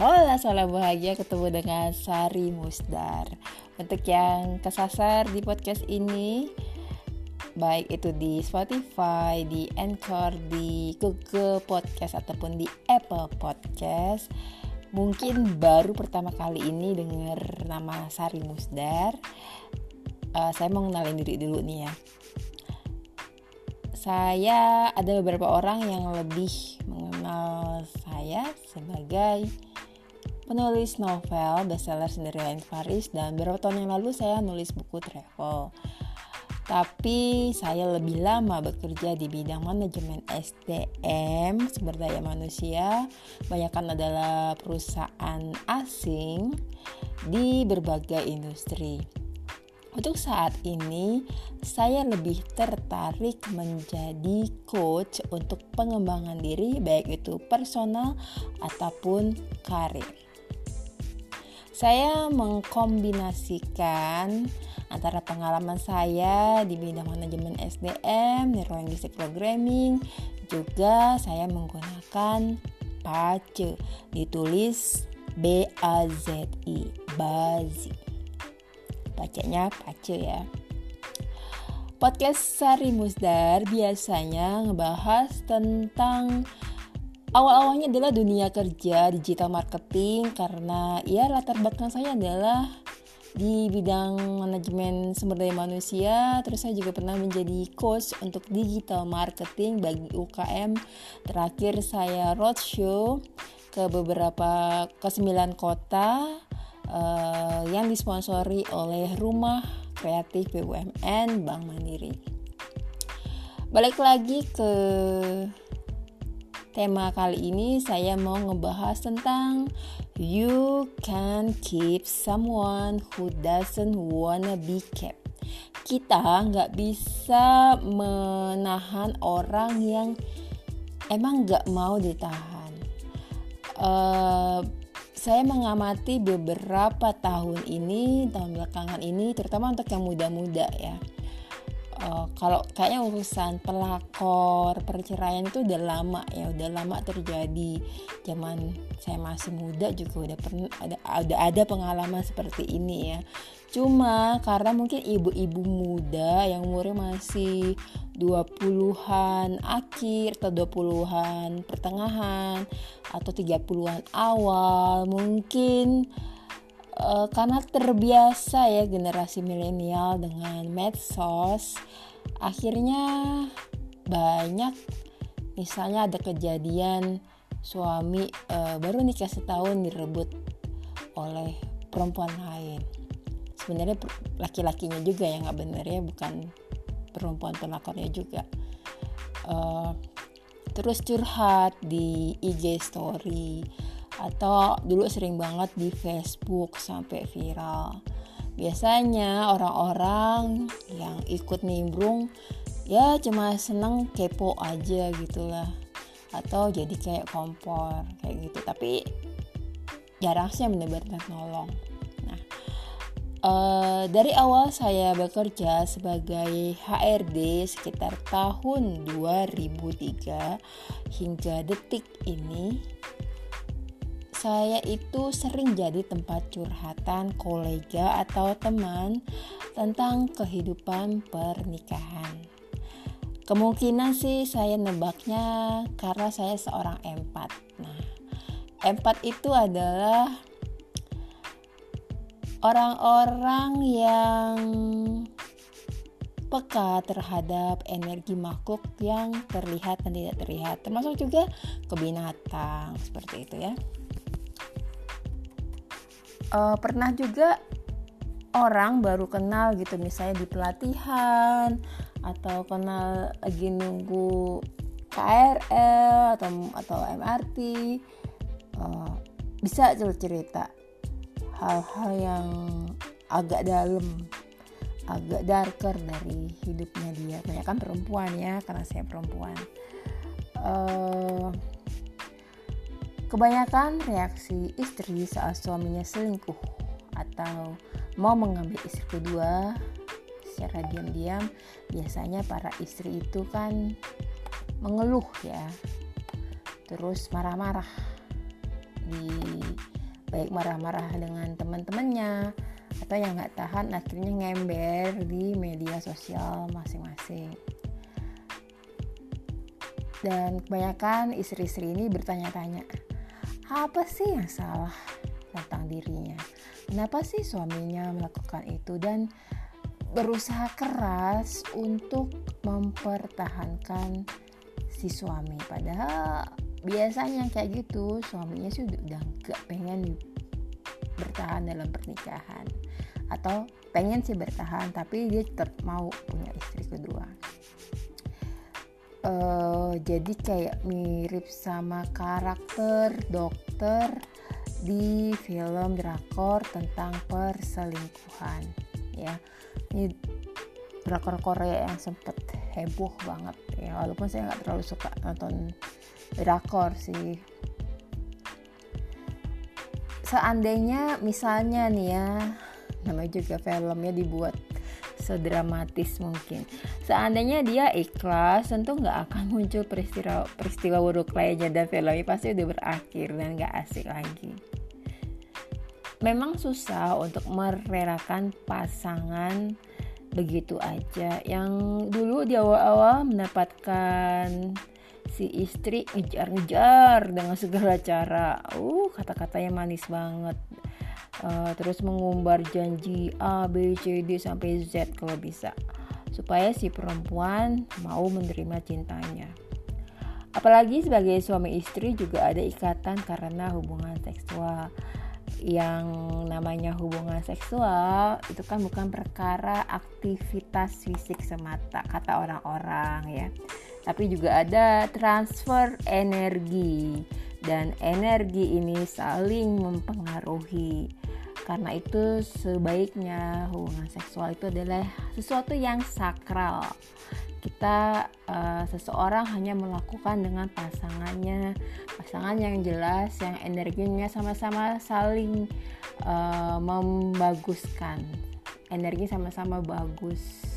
Hola salam bahagia ketemu dengan Sari Musdar. Untuk yang kesasar di podcast ini Baik itu di Spotify, di Anchor, di Google Podcast Ataupun di Apple Podcast Mungkin baru pertama kali ini dengar nama Sari Musdar. Uh, Saya mau kenalin diri dulu nih ya. Saya ada beberapa orang yang lebih mengenal saya sebagai penulis novel bestseller Cinderella Paris dan beberapa tahun yang lalu saya nulis buku travel. Tapi saya lebih lama bekerja di bidang manajemen SDM sumber daya manusia, banyakkan adalah perusahaan asing di berbagai industri. Untuk saat ini, saya lebih tertarik menjadi coach untuk pengembangan diri, baik itu personal ataupun karir. Saya mengkombinasikan antara pengalaman saya di bidang manajemen SDM, neurolinguistic programming, juga saya menggunakan PACE, ditulis B A Z I, Bazi. Bacanya pace ya. Podcast Sari Musdar biasanya ngebahas tentang awal-awalnya adalah dunia kerja digital marketing karena ya latar belakang saya adalah di bidang manajemen sumber daya manusia terus saya juga pernah menjadi coach untuk digital marketing bagi UKM terakhir saya roadshow ke beberapa ke sembilan kota uh, yang disponsori oleh Rumah Kreatif BUMN Bank Mandiri. Balik lagi ke tema kali ini saya mau ngebahas tentang you can keep someone who doesn't wanna be kept. Kita nggak bisa menahan orang yang emang nggak mau ditahan. Uh, saya mengamati beberapa tahun ini, tahun belakangan ini, terutama untuk yang muda-muda ya. Uh, kalau kayaknya urusan pelakor perceraian itu udah lama ya udah lama terjadi. Zaman saya masih muda juga udah pernah ada ada ada pengalaman seperti ini ya. Cuma karena mungkin ibu-ibu muda yang umurnya masih 20-an akhir atau 20-an pertengahan atau 30-an awal mungkin uh, karena terbiasa ya generasi milenial dengan medsos akhirnya banyak misalnya ada kejadian suami uh, baru nikah setahun direbut oleh perempuan lain. Sebenarnya laki-lakinya juga yang nggak bener ya bukan perempuan pelakornya juga. Uh, terus curhat di IG story atau dulu sering banget di Facebook sampai viral. Biasanya orang-orang yang ikut nimbrung ya cuma seneng kepo aja gitulah atau jadi kayak kompor kayak gitu tapi jarang sih yang benar-benar nolong. Nah, uh, dari awal saya bekerja sebagai HRD sekitar tahun 2003 hingga detik ini saya itu sering jadi tempat curhatan kolega atau teman tentang kehidupan pernikahan. Kemungkinan sih saya nebaknya karena saya seorang empat. Nah, empat itu adalah orang-orang yang peka terhadap energi makhluk yang terlihat dan tidak terlihat, termasuk juga ke binatang seperti itu ya uh, pernah juga orang baru kenal gitu misalnya di pelatihan atau kenal lagi nunggu KRL atau atau MRT uh, eh, bisa cerita hal-hal yang agak dalam agak darker dari hidupnya dia. Banyak kan perempuan ya karena saya perempuan. Uh, Kebanyakan reaksi istri saat suaminya selingkuh atau mau mengambil istri kedua secara diam-diam, biasanya para istri itu kan mengeluh ya, terus marah-marah. Di baik marah-marah dengan teman-temannya atau yang nggak tahan akhirnya ngember di media sosial masing-masing. Dan kebanyakan istri-istri ini bertanya-tanya apa sih yang salah tentang dirinya? Kenapa sih suaminya melakukan itu dan berusaha keras untuk mempertahankan si suami? Padahal biasanya kayak gitu suaminya sih udah gak pengen bertahan dalam pernikahan. Atau pengen sih bertahan tapi dia tetap mau punya istri kedua uh, jadi kayak mirip sama karakter dokter di film drakor tentang perselingkuhan ya. Ini drakor Korea yang sempet heboh banget ya. Walaupun saya nggak terlalu suka nonton drakor sih. Seandainya misalnya nih ya namanya juga filmnya dibuat sedramatis mungkin. Seandainya dia ikhlas tentu nggak akan muncul peristiwa peristiwa buruk lainnya. Dan filmnya pasti udah berakhir dan nggak asik lagi. Memang susah untuk merelakan pasangan begitu aja. Yang dulu di awal-awal mendapatkan si istri ngejar-ngejar dengan segala cara. Uh kata-katanya manis banget uh, terus mengumbar janji A B C D sampai Z kalau bisa. Supaya si perempuan mau menerima cintanya. Apalagi sebagai suami istri juga ada ikatan karena hubungan seksual. Yang namanya hubungan seksual itu kan bukan perkara aktivitas fisik semata kata orang-orang ya tapi juga ada transfer energi. Dan energi ini saling mempengaruhi. Karena itu sebaiknya hubungan seksual itu adalah sesuatu yang sakral. Kita uh, seseorang hanya melakukan dengan pasangannya. Pasangan yang jelas yang energinya sama-sama saling uh, membaguskan. Energi sama-sama bagus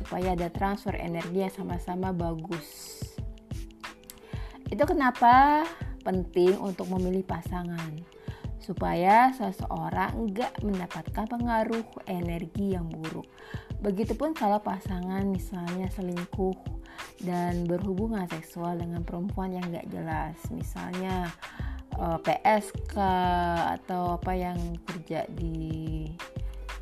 supaya ada transfer energi yang sama-sama bagus. Itu kenapa penting untuk memilih pasangan? Supaya seseorang enggak mendapatkan pengaruh energi yang buruk. Begitupun kalau pasangan misalnya selingkuh dan berhubungan seksual dengan perempuan yang gak jelas, misalnya eh, PSK atau apa yang kerja di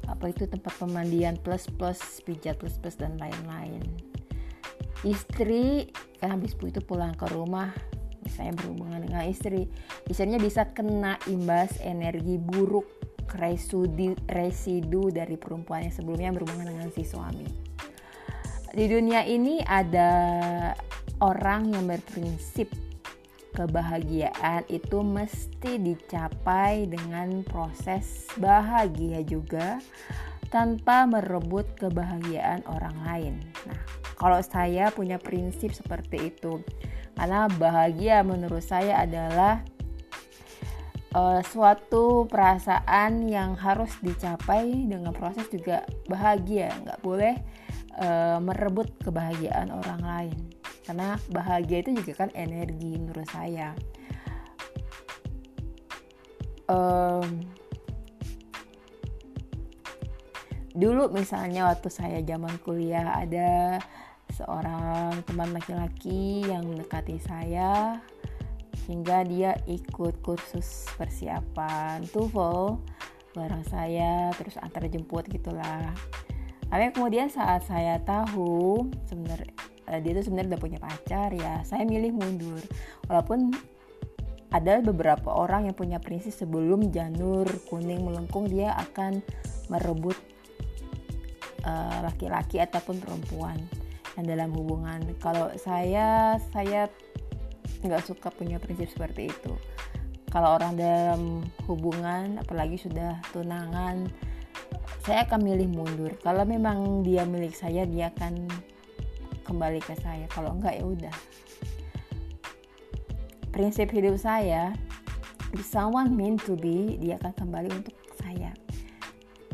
apa itu tempat pemandian plus plus pijat plus plus dan lain-lain. Istri kan habis itu pulang ke rumah misalnya berhubungan dengan istri, istrinya bisa kena imbas energi buruk residu, residu dari perempuan yang sebelumnya berhubungan dengan si suami. Di dunia ini ada orang yang berprinsip kebahagiaan itu mesti dicapai dengan proses bahagia juga tanpa merebut kebahagiaan orang lain. Nah, kalau saya punya prinsip seperti itu, karena bahagia menurut saya adalah uh, suatu perasaan yang harus dicapai dengan proses juga bahagia nggak boleh uh, merebut kebahagiaan orang lain karena bahagia itu juga kan energi menurut saya. Um, dulu misalnya waktu saya zaman kuliah ada seorang teman laki-laki yang mendekati saya hingga dia ikut kursus persiapan TOEFL bareng saya terus antar jemput gitulah. Tapi kemudian saat saya tahu sebenarnya eh, dia itu sebenarnya udah punya pacar ya saya milih mundur. Walaupun ada beberapa orang yang punya prinsip sebelum janur kuning melengkung dia akan merebut eh, laki-laki uh, ataupun perempuan yang dalam hubungan. Kalau saya saya nggak suka punya prinsip seperti itu. Kalau orang dalam hubungan apalagi sudah tunangan saya akan milih mundur. Kalau memang dia milik saya dia akan kembali ke saya. Kalau enggak ya udah. Prinsip hidup saya if someone meant to be dia akan kembali untuk saya.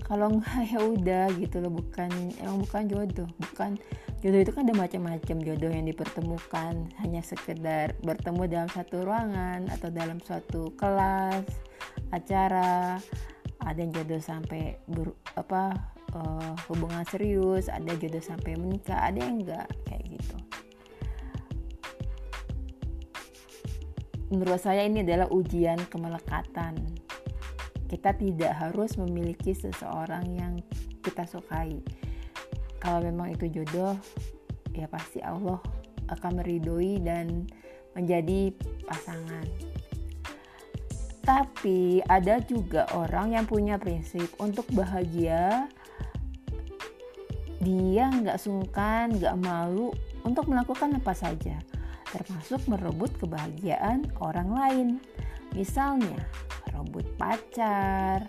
Kalau nggak ya udah gitu loh. Bukan emang bukan jodoh. Bukan jodoh itu kan ada macam-macam jodoh yang dipertemukan. Hanya sekedar bertemu dalam satu ruangan atau dalam suatu kelas acara. Ada yang jodoh sampai ber, apa uh, hubungan serius ada jodoh sampai menikah ada yang enggak kayak gitu. Menurut saya ini adalah ujian kemelekatan. Kita tidak harus memiliki seseorang yang kita sukai. Kalau memang itu jodoh ya pasti Allah akan meridoi dan menjadi pasangan tapi ada juga orang yang punya prinsip untuk bahagia dia nggak sungkan, nggak malu untuk melakukan apa saja, termasuk merebut kebahagiaan orang lain. Misalnya, merebut pacar.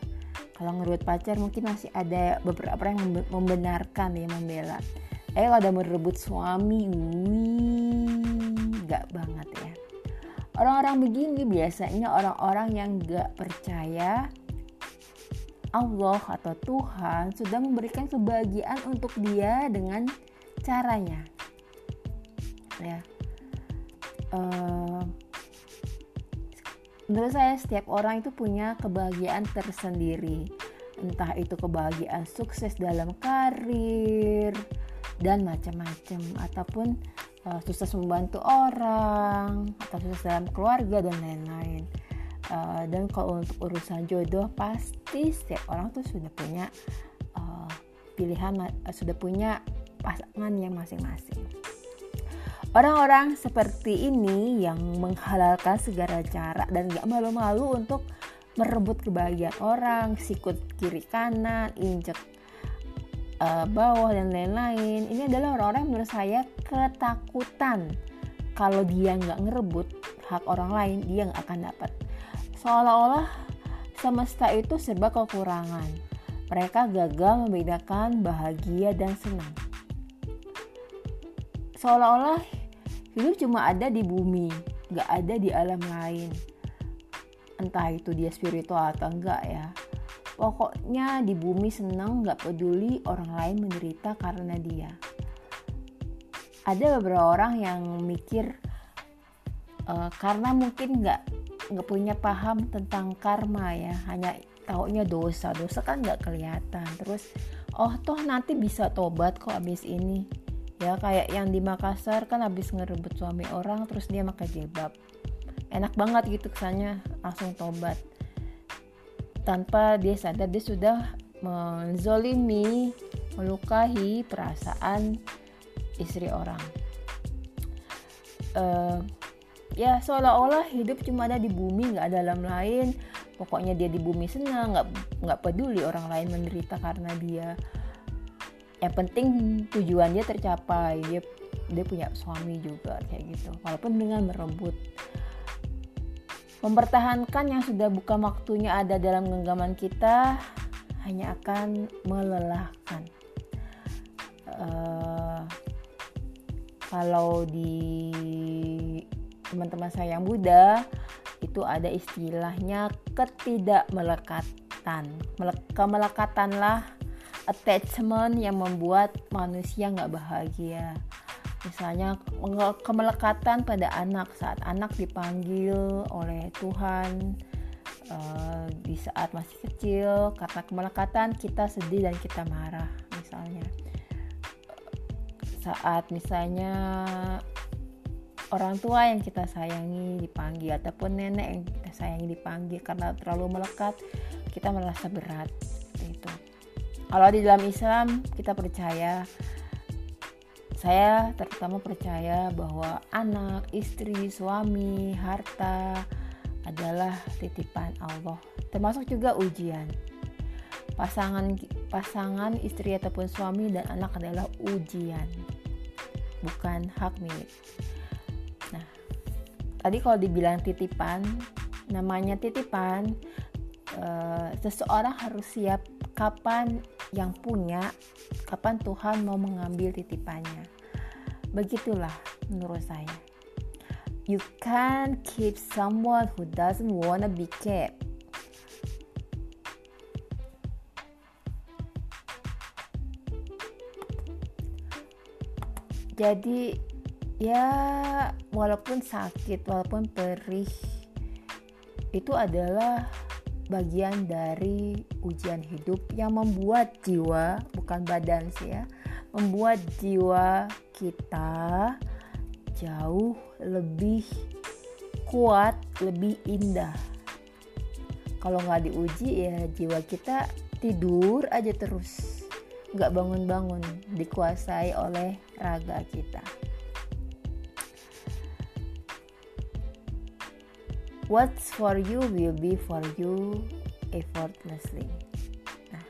Kalau ngerebut pacar mungkin masih ada beberapa yang membenarkan ya membela. Eh kalau ada merebut suami, wih, nggak banget ya. Orang-orang begini biasanya orang-orang yang gak percaya Allah atau Tuhan sudah memberikan kebahagiaan untuk dia dengan caranya. Ya. Uh, menurut saya setiap orang itu punya kebahagiaan tersendiri. Entah itu kebahagiaan sukses dalam karir dan macam-macam ataupun uh, sukses membantu orang atau sukses dalam keluarga dan lain-lain. Uh, dan kalau untuk urusan jodoh pasti setiap orang tuh sudah punya uh, pilihan uh, sudah punya pasangan yang masing-masing. Orang-orang seperti ini yang menghalalkan segala cara dan gak malu-malu untuk merebut kebahagiaan orang, sikut kiri kanan, injek uh, bawah dan lain-lain. Ini adalah orang-orang menurut saya ketakutan. Kalau dia nggak ngerebut hak orang lain dia nggak akan dapat. Seolah-olah semesta itu serba kekurangan. Mereka gagal membedakan bahagia dan senang. Seolah-olah hidup cuma ada di bumi nggak ada di alam lain. Entah itu dia spiritual atau enggak ya Pokoknya di bumi senang gak peduli orang lain menderita karena dia. Ada beberapa orang yang mikir uh, karena mungkin gak, nggak punya paham tentang karma ya, hanya taunya dosa. Dosa kan gak kelihatan. Terus oh toh nanti bisa tobat kok abis ini. Ya kayak yang di Makassar kan abis ngerebut suami orang terus dia pakai jilbab. Enak banget gitu kesannya langsung tobat tanpa dia sadar dia sudah menzolimi, melukai perasaan istri orang. Uh, ya seolah-olah hidup cuma ada di bumi, nggak ada alam lain. Pokoknya dia di bumi senang, nggak nggak peduli orang lain menderita karena dia. Yang penting tujuan dia tercapai, dia dia punya suami juga kayak gitu. Walaupun dengan merebut Mempertahankan yang sudah bukan waktunya ada dalam genggaman kita hanya akan melelahkan. Uh, kalau di teman-teman saya yang Buddha itu ada istilahnya ketidakmelekatan. Kemelekatanlah attachment yang membuat manusia nggak bahagia misalnya kemelekatan pada anak saat anak dipanggil oleh Tuhan uh, di saat masih kecil karena kemelekatan kita sedih dan kita marah misalnya. Saat misalnya orang tua yang kita sayangi dipanggil ataupun nenek yang kita sayangi dipanggil karena terlalu melekat kita merasa berat itu kalau di dalam Islam kita percaya saya terutama percaya bahwa anak, istri, suami, harta adalah titipan Allah, termasuk juga ujian. Pasangan pasangan istri ataupun suami dan anak adalah ujian, bukan hak milik. Nah, tadi kalau dibilang titipan, namanya titipan, uh, seseorang harus siap kapan yang punya, kapan Tuhan mau mengambil titipannya. Begitulah menurut saya. You can't keep someone who doesn't wanna be kept. Jadi ya walaupun sakit, walaupun perih itu adalah bagian dari ujian hidup yang membuat jiwa bukan badan sih ya membuat jiwa kita jauh lebih kuat lebih indah. Kalau nggak diuji ya jiwa kita tidur aja terus. Nggak bangun-bangun dikuasai oleh raga kita What's for you will be for you effortlessly. Nah,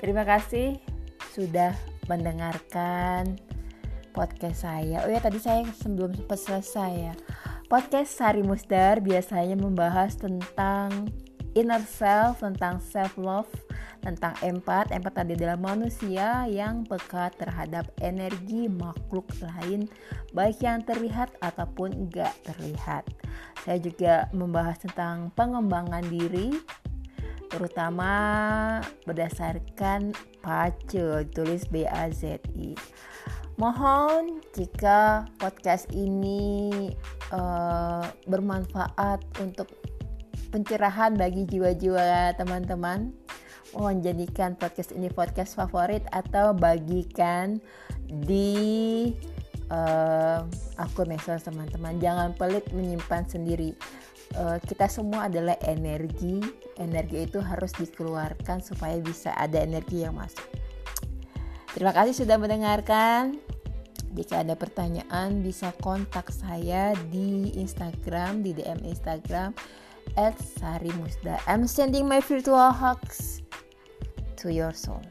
terima kasih sudah mendengarkan podcast saya. Oh ya tadi saya sebelum sempat selesai ya. Podcast Sari Musdar biasanya membahas tentang inner self, tentang self love, tentang empat. Empat adalah manusia yang peka terhadap energi makhluk lain, baik yang terlihat ataupun enggak terlihat. Saya juga membahas tentang pengembangan diri, terutama berdasarkan PACE, tulis B-A-Z-I. Mohon jika podcast ini uh, bermanfaat untuk pencerahan bagi jiwa-jiwa teman-teman, mohon jadikan podcast ini podcast favorit atau bagikan di uh, akun medsos teman-teman. Jangan pelit menyimpan sendiri. Uh, kita semua adalah energi. Energi itu harus dikeluarkan supaya bisa ada energi yang masuk. Terima kasih sudah mendengarkan. Jika ada pertanyaan bisa kontak saya di Instagram di DM Instagram at Sari Musda. I'm sending my virtual hugs to your soul